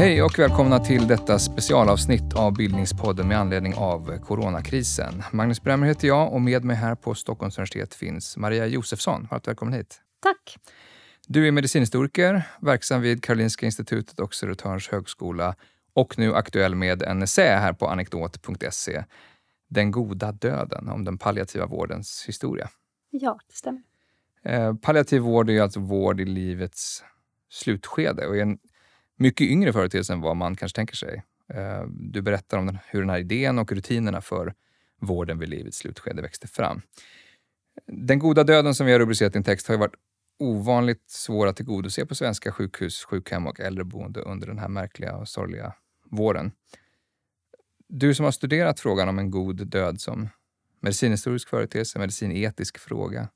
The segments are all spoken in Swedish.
Hej och välkomna till detta specialavsnitt av Bildningspodden med anledning av coronakrisen. Magnus Bremmer heter jag och med mig här på Stockholms universitet finns Maria Josefsson. Varmt välkommen hit. Tack. Du är medicinhistoriker, verksam vid Karolinska institutet och Södertörns högskola och nu aktuell med en essä här på anekdot.se. Den goda döden, om den palliativa vårdens historia. Ja, det stämmer. Eh, palliativ vård är alltså vård i livets slutskede och är en mycket yngre företeelse än vad man kanske tänker sig. Eh, du berättar om den, hur den här idén och rutinerna för vården vid livets slutskede växte fram. Den goda döden som vi har rubricerat i en text har ju varit ovanligt svår att tillgodose på svenska sjukhus, sjukhem och äldreboende under den här märkliga och sorgliga våren. Du som har studerat frågan om en god död som medicinhistorisk företeelse, medicinetisk fråga.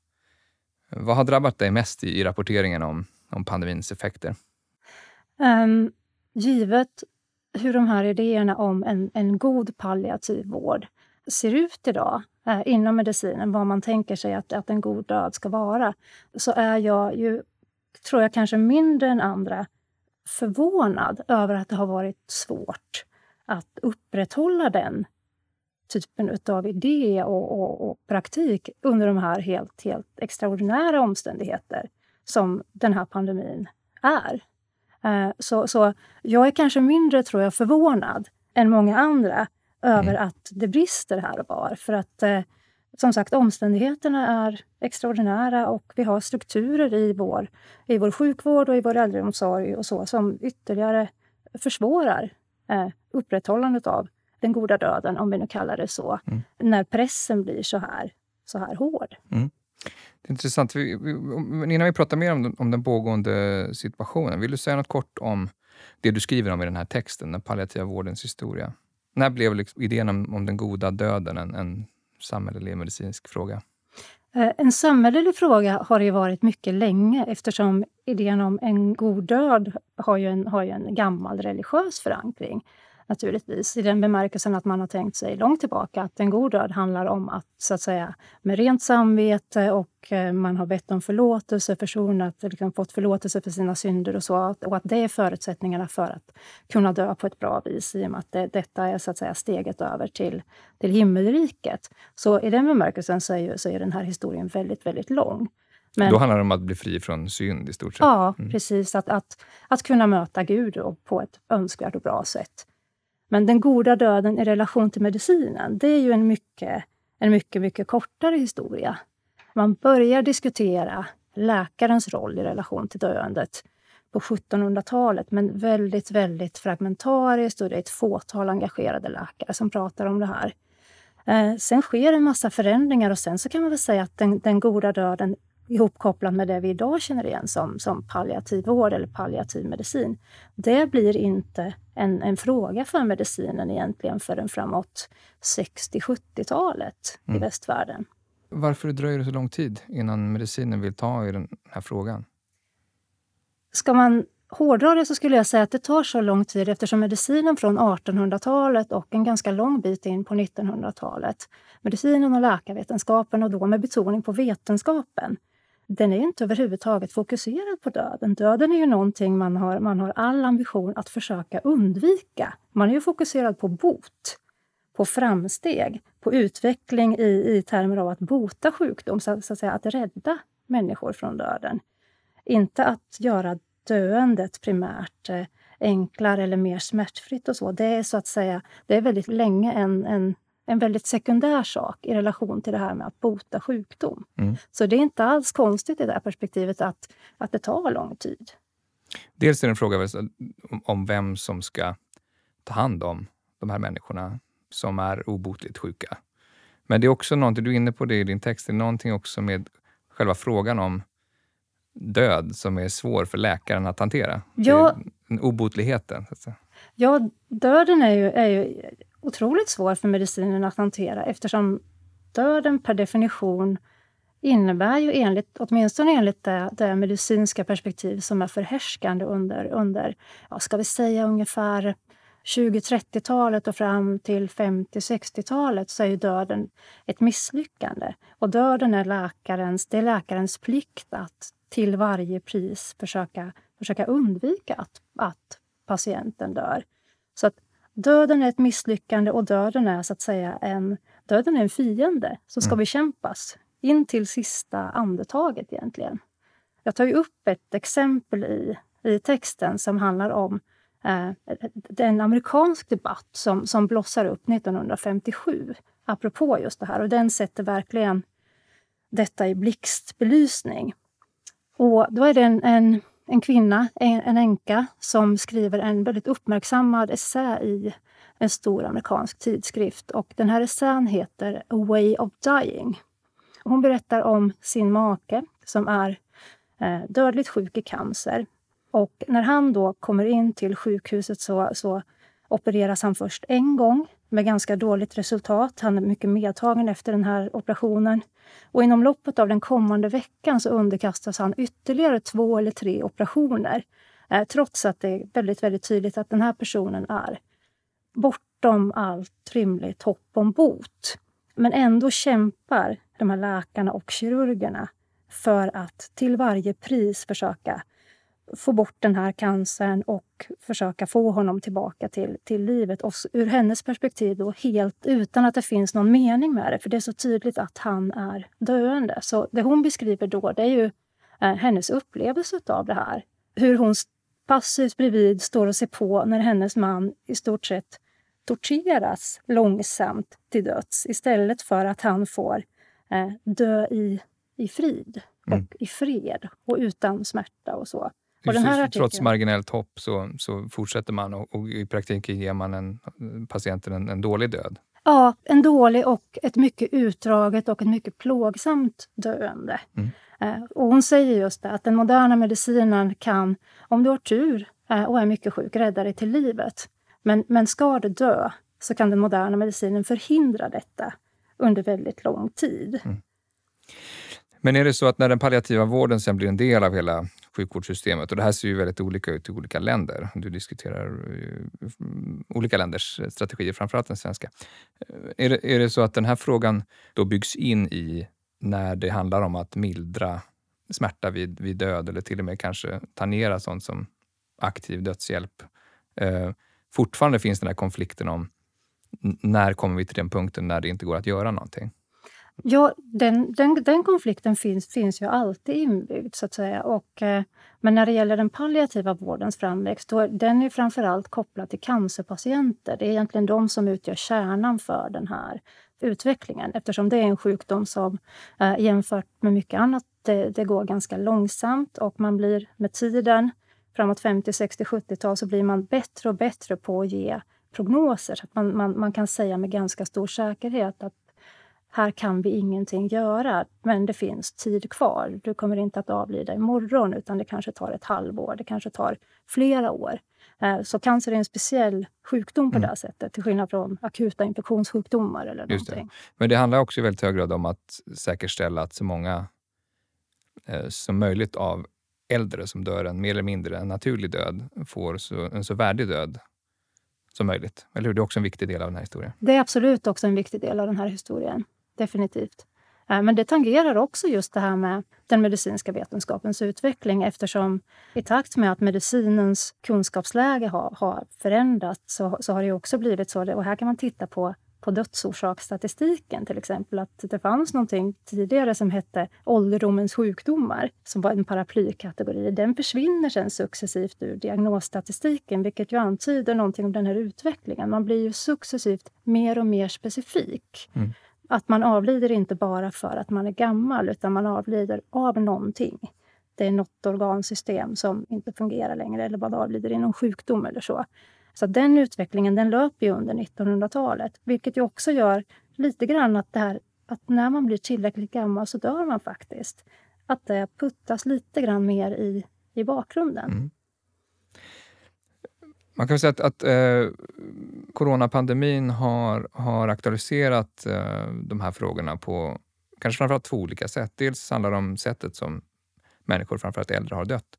Vad har drabbat dig mest i, i rapporteringen om, om pandemins effekter? Um, givet hur de här idéerna om en, en god palliativ vård ser ut idag eh, inom medicinen, vad man tänker sig att, att en god död ska vara, så är jag ju, tror jag kanske mindre än andra, förvånad över att det har varit svårt att upprätthålla den typen av idé och, och, och, praktik under de här helt, helt extraordinära omständigheter som den här pandemin är. Eh, så, så jag är kanske mindre, tror jag, förvånad än många andra över mm. att det brister här och var. För att eh, som sagt, omständigheterna är extraordinära och vi har strukturer i vår, i vår sjukvård och i vår äldreomsorg och så som ytterligare försvårar eh, upprätthållandet av den goda döden, om vi nu kallar det så, mm. när pressen blir så här, så här hård. Mm. Det är intressant. Vi, vi, innan vi pratar mer om, om den pågående situationen, vill du säga något kort om det du skriver om i den här texten, den palliativa vårdens historia? När blev liksom idén om, om den goda döden en, en samhällelig medicinsk fråga? Eh, en samhällelig fråga har det varit mycket länge eftersom idén om en god död har ju en, har ju en gammal religiös förankring naturligtvis. I den bemärkelsen att man har tänkt sig långt tillbaka att en god död handlar om att, så att säga, med rent samvete och eh, man har bett om förlåtelse, försonat, liksom fått förlåtelse för sina synder och så. Och att det är förutsättningarna för att kunna dö på ett bra vis i och med att det, detta är så att säga steget över till, till himmelriket. Så i den bemärkelsen så är, ju, så är den här historien väldigt, väldigt lång. Men, Då handlar det om att bli fri från synd i stort sett? Ja, mm. precis. Att, att, att kunna möta Gud på ett önskvärt och bra sätt. Men den goda döden i relation till medicinen, det är ju en mycket, en mycket, mycket kortare historia. Man börjar diskutera läkarens roll i relation till döendet på 1700-talet, men väldigt, väldigt fragmentariskt och det är ett fåtal engagerade läkare som pratar om det här. Eh, sen sker en massa förändringar och sen så kan man väl säga att den, den goda döden ihopkopplat med det vi idag känner igen som, som palliativ vård eller palliativ medicin. Det blir inte en, en fråga för medicinen egentligen förrän framåt 60-70-talet mm. i västvärlden. Varför dröjer det så lång tid innan medicinen vill ta i den här frågan? Ska man hårdra det så skulle jag säga att det tar så lång tid eftersom medicinen från 1800-talet och en ganska lång bit in på 1900-talet, medicinen och läkarvetenskapen och då med betoning på vetenskapen, den är inte överhuvudtaget fokuserad på döden. Döden är ju någonting man har, man har all ambition att försöka undvika. Man är ju fokuserad på bot, på framsteg, på utveckling i, i termer av att bota sjukdom, så, så att, säga, att rädda människor från döden. Inte att göra döendet primärt eh, enklare eller mer smärtfritt och så. Det är så att säga, det är väldigt länge en, en en väldigt sekundär sak i relation till det här med att bota sjukdom. Mm. Så det är inte alls konstigt i det här perspektivet att, att det tar lång tid. Dels är det en fråga om vem som ska ta hand om de här människorna som är obotligt sjuka. Men det är också någonting, du är inne på det i din text, det är någonting också med själva frågan om död som är svår för läkaren att hantera. Ja, obotligheten. Ja, döden är ju, är ju otroligt svår för medicinen att hantera eftersom döden per definition innebär ju enligt, åtminstone enligt det, det medicinska perspektiv som är förhärskande under, under ja, ska vi säga ungefär 20-30-talet och fram till 50-60-talet så är ju döden ett misslyckande. Och döden är läkarens, det är läkarens plikt att till varje pris försöka, försöka undvika att, att patienten dör. Så att döden är ett misslyckande och döden är så att säga en, döden är en fiende som ska mm. bekämpas in till sista andetaget egentligen. Jag tar ju upp ett exempel i, i texten som handlar om eh, en amerikansk debatt som, som blossar upp 1957 apropå just det här. Och den sätter verkligen detta i blixtbelysning. Och då är det en, en, en kvinna, en, änka, som skriver en väldigt uppmärksammad essä i en stor amerikansk tidskrift. Och den här essän heter A way of dying. Hon berättar om sin make som är eh, dödligt sjuk i cancer. Och när han då kommer in till sjukhuset så, så opereras han först en gång med ganska dåligt resultat. Han är mycket medtagen efter den här operationen. Och inom loppet av den kommande veckan så underkastas han ytterligare två eller tre operationer. Eh, trots att det är väldigt, väldigt tydligt att den här personen är bortom allt rimligt hopp om bot. Men ändå kämpar de här läkarna och kirurgerna för att till varje pris försöka få bort den här cancern och försöka få honom tillbaka till, till livet. Och ur hennes perspektiv då helt utan att det finns någon mening med det, för det är så tydligt att han är döende. Så det hon beskriver då, det är ju eh, hennes upplevelse av det här. Hur hon passivt bredvid står och ser på när hennes man i stort sett torteras långsamt till döds istället för att han får eh, dö i, i frid och mm. i fred och utan smärta och så. Och den här artikeln, Trots marginellt hopp så, så fortsätter man och, och, i praktiken ger man en, patienten en, en dålig död. Ja, en dålig och ett mycket utdraget och ett mycket plågsamt döende. Mm. Eh, och hon säger just det, att den moderna medicinen kan, om du har tur eh, och är mycket sjuk, rädda dig till livet. Men, men ska du dö så kan den moderna medicinen förhindra detta under väldigt lång tid. Mm. Men är det så att när den palliativa vården sen blir en del av hela sjukvårdssystemet, och det här ser ju väldigt olika ut i olika länder. Du diskuterar mm, olika länders strategier, framförallt den svenska. Eh, är det, är det så att den här frågan då byggs in i när det handlar om att mildra smärta vid, vid död eller till och med kanske tangera sånt som aktiv dödshjälp? Eh, fortfarande finns den här konflikten om när kommer vi till den punkten när det inte går att göra någonting? Ja, den, den, den konflikten finns, finns ju alltid inbyggd. så att säga. Och, eh, men när det gäller den palliativa vårdens framväxt, då, den är framförallt kopplad till cancerpatienter. Det är egentligen de som utgör kärnan för den här utvecklingen eftersom det är en sjukdom som eh, jämfört med mycket annat, det, det, går ganska långsamt och man blir med tiden, framåt 50, 60, 70-tal, så blir man bättre och bättre på att ge prognoser. Så att man, man, man kan säga med ganska stor säkerhet att här kan vi ingenting göra, men det finns tid kvar. Du kommer inte att avlida imorgon, utan det kanske tar ett halvår, det kanske tar flera år. Eh, så cancer är en speciell sjukdom på mm. det sättet, till skillnad från akuta infektionssjukdomar eller Just någonting. Det. Men det handlar också i väldigt hög grad om att säkerställa att så många eh, som möjligt av äldre som dör en mer eller mindre en naturlig död får så, en så värdig död som möjligt. Eller hur? Det är också en viktig del av den här historien. Det är absolut också en viktig del av den här historien definitivt. Eh, men det tangerar också just det här med den medicinska vetenskapens utveckling eftersom i takt med att medicinens kunskapsläge har, har förändrats så, så har det också blivit så. Och här kan man titta på, på dödsorsaksstatistiken till exempel. Att det fanns någonting tidigare som hette ålderdomens sjukdomar som var en paraplykategori. Den försvinner sen successivt ur diagnosstatistiken vilket ju antyder någonting om den här utvecklingen. Man blir ju successivt mer och mer specifik. Mm. Att man avlider inte bara för att man är gammal, utan man avlider av någonting. Det är något organsystem som inte fungerar längre eller man avlider i någon sjukdom eller så. Så den utvecklingen den löper ju under 1900-talet, vilket ju också gör lite grann att det här att när man blir tillräckligt gammal så dör man faktiskt. Att det puttas lite grann mer i, i bakgrunden. Mm. Man kan säga att, att eh, coronapandemin har, har aktualiserat eh, de här frågorna på kanske framförallt två olika sätt. Dels handlar det om sättet som människor, framförallt äldre, har dött.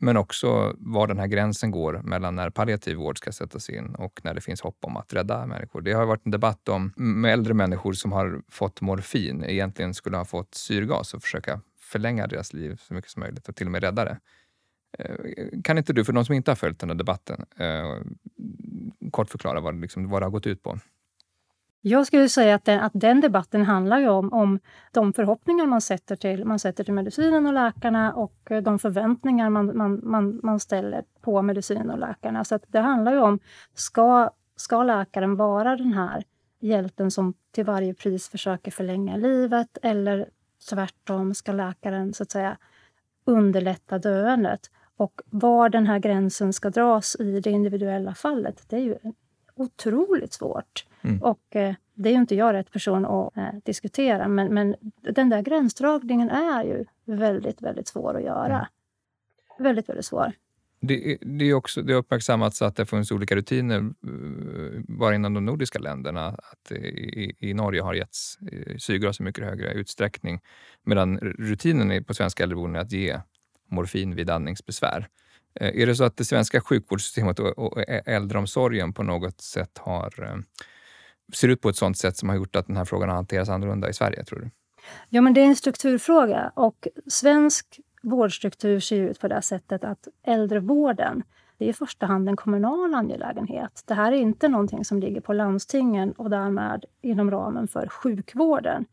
Men också var den här gränsen går mellan när palliativ vård ska sättas in och när det finns hopp om att rädda människor. Det har varit en debatt om med äldre människor som har fått morfin egentligen skulle ha fått syrgas och försöka förlänga deras liv så mycket som möjligt och till och med rädda det. Eh, kan inte du, för de som inte har följt den här debatten, eh, kort förklara vad, liksom, vad det har gått ut på? Jag skulle säga att den, att den debatten handlar ju om, om de förhoppningar man sätter, till, man sätter till medicinen och läkarna och eh, de förväntningar man, man, man, man ställer på medicinen och läkarna. Så det handlar ju om, ska, ska läkaren vara den här hjälten som till varje pris försöker förlänga livet eller tvärtom ska läkaren så att säga underlätta döendet? Och var den här gränsen ska dras i det individuella fallet, det är ju otroligt svårt. Mm. Och eh, det är ju inte jag rätt person att eh, diskutera, men, men den där gränsdragningen är ju väldigt, väldigt svår att göra. Mm. Väldigt, väldigt svår. Det, det, är också, det har uppmärksammats att det funnits olika rutiner eh, bara inom de nordiska länderna. Att i, i Norge har getts eh, syrgas i mycket högre utsträckning medan rutinen på svenska äldreboenden är att ge morfin vid andningsbesvär. Eh, är det så att det svenska sjukvårdssystemet och äldreomsorgen på något sätt har, eh, ser ut på ett sådant sätt som har gjort att den här frågan har hanterats annorlunda i Sverige, tror du? Ja, men det är en strukturfråga och svensk vårdstruktur ser ut på det sättet att äldrevården det är i första hand en kommunal angelägenhet. Det här är inte någonting som ligger på landstingen och därmed inom ramen för sjukvården.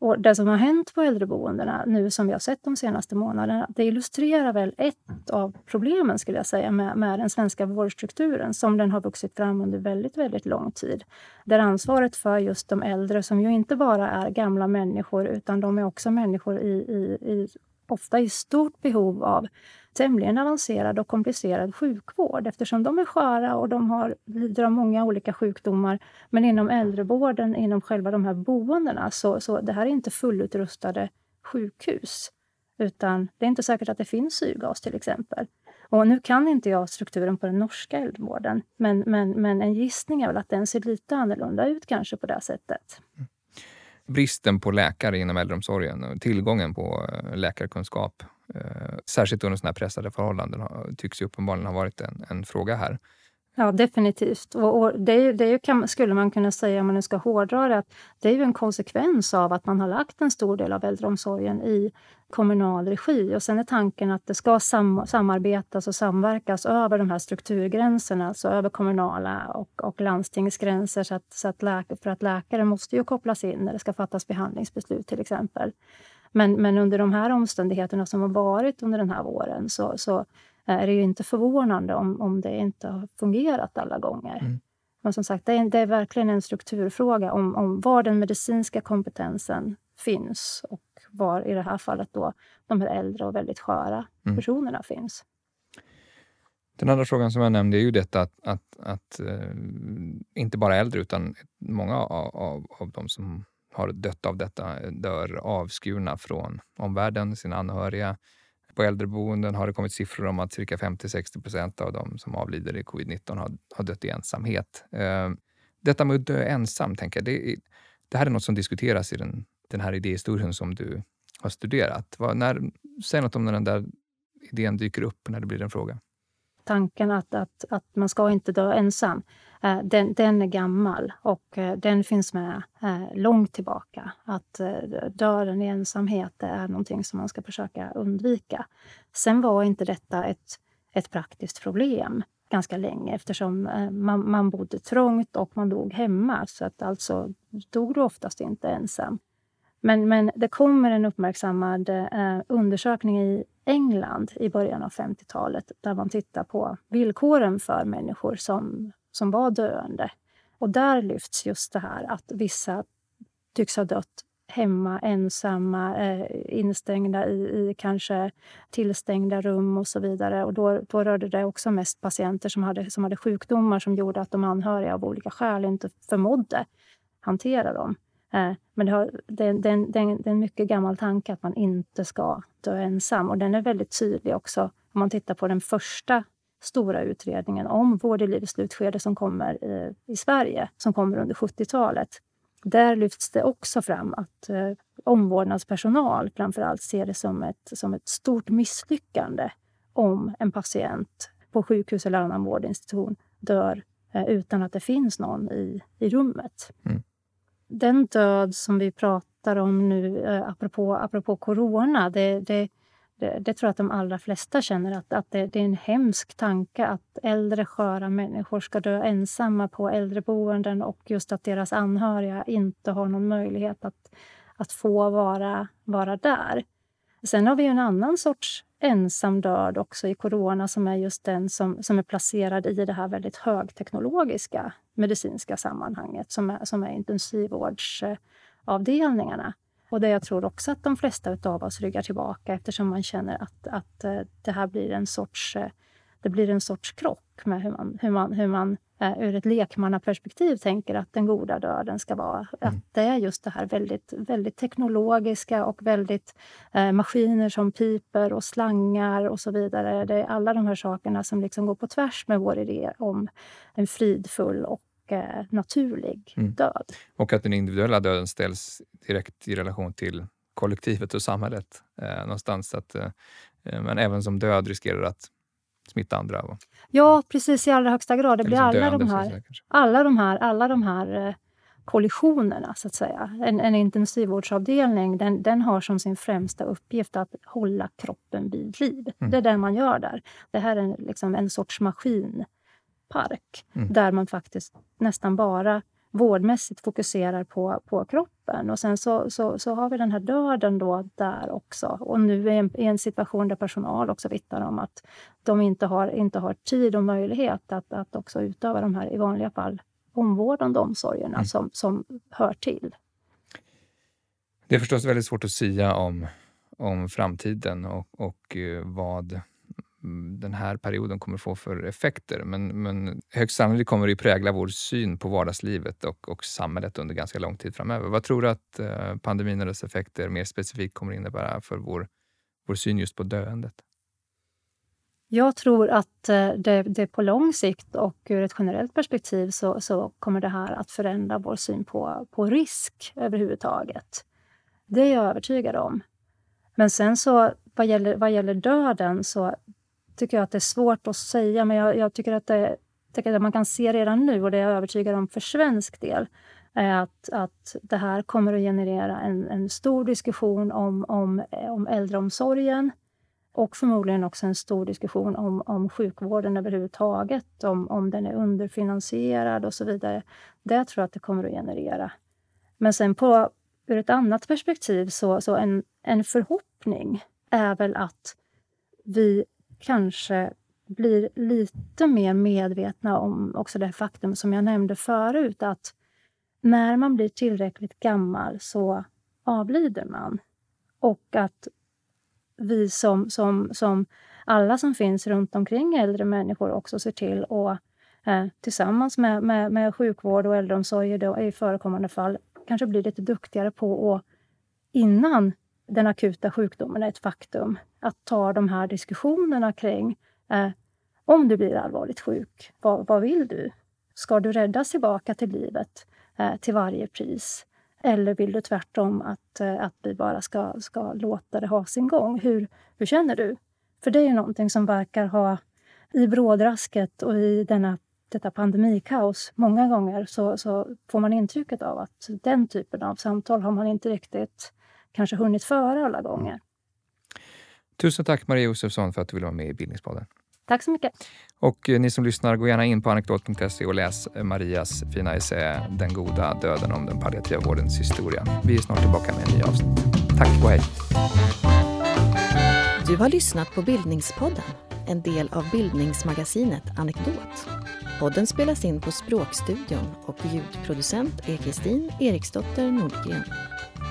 Och det som har hänt på äldreboendena nu som vi har sett de senaste månaderna, det illustrerar väl ett av problemen skulle jag säga med, med den svenska vårdstrukturen som den har vuxit fram under väldigt, väldigt lång tid. Där ansvaret för just de äldre, som ju inte bara är gamla människor utan de är också människor i, i, i ofta i stort behov av tämligen avancerad och komplicerad sjukvård eftersom de är sköra och de har, lider av många olika sjukdomar. Men inom äldrevården, inom själva de här boendena, så, så det här är inte fullutrustade sjukhus. Utan det är inte säkert att det finns syrgas till exempel. Och nu kan inte jag strukturen på den norska äldrevården, men, men, men en gissning är väl att den ser lite annorlunda ut kanske på det sättet. Bristen på läkare inom äldreomsorgen och tillgången på eh, läkarkunskap Eh, särskilt under sådana här pressade förhållanden tycks ju uppenbarligen ha varit en, en fråga här. Ja, definitivt. Och, och det, det kan, skulle man kunna säga, om man nu ska hårdra det, att det är ju en konsekvens av att man har lagt en stor del av äldreomsorgen i kommunal regi. Och sen är tanken att det ska sam, samarbetas och samverkas över de här strukturgränserna, alltså över kommunala och, och landstingsgränser, så att, så att läk, för att läkare måste ju kopplas in när det ska fattas behandlingsbeslut till exempel. Men, men under de här omständigheterna som har varit under den här våren så, så är det ju inte förvånande om, om det inte har fungerat alla gånger. Mm. Men som sagt, det är, det är, verkligen en strukturfråga om, om var den medicinska kompetensen finns och var i det här fallet då de här äldre och väldigt sköra mm. personerna finns. Den andra frågan som jag nämnde är ju detta att, att, att äh, inte bara äldre utan många av, av, av de som har dött av detta eh, dör avskurna från omvärlden, sina anhöriga. På äldreboenden har det kommit siffror om att cirka 50-60 procent av de som avlider i covid-19 har, har dött i ensamhet. Eh, detta med att dö ensam, tänker jag, det, det här är något som diskuteras i den, den här idéhistorien som du har studerat. Vad, när, säg något om när den där idén dyker upp, när det blir en fråga. Tanken att, att, att man ska inte dö ensam Eh, den, den är gammal och eh, den finns med eh, långt tillbaka. Att döden i ensamhet är någonting som man ska försöka undvika. Sen var inte detta ett, ett praktiskt problem ganska länge eftersom man, man bodde trångt och man dog hemma. Så att alltså dog du oftast inte ensam. Men, men det kommer en uppmärksammad eh, undersökning i England i början av 50-talet där man tittar på villkoren för människor som som var döende. Och där lyfts just det här att vissa tycks ha dött hemma, ensamma, eh, instängda i, i, kanske tillstängda rum och så vidare. Och då, då rörde det också mest patienter som hade, som hade sjukdomar som gjorde att de anhöriga av olika skäl inte förmådde hantera dem. Eh, men det, har, det, det, det, det, är en mycket gammal tanke att man inte ska dö ensam. Och den är väldigt tydlig också om man tittar på den första stora utredningen om vård i livets slutskede som kommer i, i Sverige, som kommer under 70-talet. Där lyfts det också fram att eh, omvårdnadspersonal framför allt ser det som ett, som ett stort misslyckande om en patient på sjukhus eller annan vårdinstitution dör eh, utan att det finns någon i, i rummet. Mm. Den död som vi pratar om nu, eh, apropå, apropå corona, det, det, det, det, tror jag att de allra flesta känner att, att det, det, är en hemsk tanke att äldre sköra människor ska dö ensamma på äldreboenden och just att deras anhöriga inte har någon möjlighet att, att få vara, vara där. Sen har vi en annan sorts ensam död också i corona som är just den som, som är placerad i det här väldigt högteknologiska medicinska sammanhanget som är, som är intensivvårdsavdelningarna. Eh, och där jag tror också att de flesta av oss ryggar tillbaka eftersom man känner att, att eh, det här blir en sorts, eh, det blir en sorts krock med hur man, hur man, hur man eh, ur ett lekmannaperspektiv tänker att den goda döden ska vara. Mm. Att det är just det här väldigt, väldigt teknologiska och väldigt eh, maskiner som piper och slangar och så vidare. Det är alla de här sakerna som liksom går på tvärs med vår idé om en fridfull och eh, naturlig mm. död. Och att den individuella döden ställs direkt i relation till kollektivet och samhället. Eh, någonstans att, eh, men även som död riskerar att smitta andra. Och, ja, precis i allra högsta grad. Det blir alla, döende, de här, säga, alla de här, alla de här eh, kollisionerna, så att säga. En, en intensivvårdsavdelning den, den, har som sin främsta uppgift att hålla kroppen vid liv. Mm. Det är det man gör där. Det här är liksom en sorts maskinpark mm. där man faktiskt nästan bara vårdmässigt fokuserar på, på kroppen. Och sen så, så, så har vi den här döden då där också. Och nu är en, i en situation där personal också vittnar om att de inte har, inte har tid och möjlighet att, att också utöva de här i vanliga fall omvårdande omsorgerna mm. som, som hör till. Det är förstås väldigt svårt att sia om, om framtiden och, och eh, vad Mm, den här perioden kommer få för effekter. Men, men högst sannolikt kommer det prägla vår syn på vardagslivet och, och samhället under ganska lång tid framöver. Vad tror du att eh, pandemin och dess effekter mer specifikt kommer innebära för vår, vår syn just på döendet? Jag tror att eh, det, det på lång sikt och ur ett generellt perspektiv så, så, kommer det här att förändra vår syn på, på risk överhuvudtaget. Det är jag övertygad om. Men sen så vad gäller, vad gäller döden så tycker jag att det är svårt att säga, men jag, jag tycker att det, tycker att man kan se redan nu, och det är jag övertygad om för svensk del, är att, att det här kommer att generera en, en stor diskussion om, om, eh, om äldreomsorgen och förmodligen också en stor diskussion om, om sjukvården överhuvudtaget, om, om den är underfinansierad och så vidare. Det tror jag att det kommer att generera. Men sen på, ur ett annat perspektiv, så, så en, en förhoppning är väl att vi kanske blir lite mer medvetna om också det faktum som jag nämnde förut, att när man blir tillräckligt gammal så avlider man. Och att vi som, som, som alla som finns runt omkring äldre människor också ser till att eh, tillsammans med, med, med sjukvård och äldreomsorg då, i förekommande fall kanske bli lite duktigare på att innan den akuta sjukdomen är ett faktum, att ta de här diskussionerna kring eh, om du blir allvarligt sjuk, vad, vad, vill du? Ska du räddas tillbaka till livet eh, till varje pris? Eller vill du tvärtom att, eh, att vi bara ska, ska låta det ha sin gång? Hur, hur känner du? För det är ju någonting som verkar ha i brådrasket och i denna, detta pandemikaos många gånger så, så får man intrycket av att den typen av samtal har man inte riktigt kanske hunnit före alla gånger. Tusen tack Maria Josefsson för att du ville vara med i Bildningspodden. Tack så mycket. Och eh, ni som lyssnar, gå gärna in på anekdot.se och läs eh, Marias fina essä Den goda döden om den palliativa vårdens historia. Vi är snart tillbaka med en ny avsnitt. Tack och hej. Du har lyssnat på Bildningspodden, en del av bildningsmagasinet Anekdot. Podden spelas in på Språkstudion och ljudproducent är Kristin Eriksdotter Nordgren.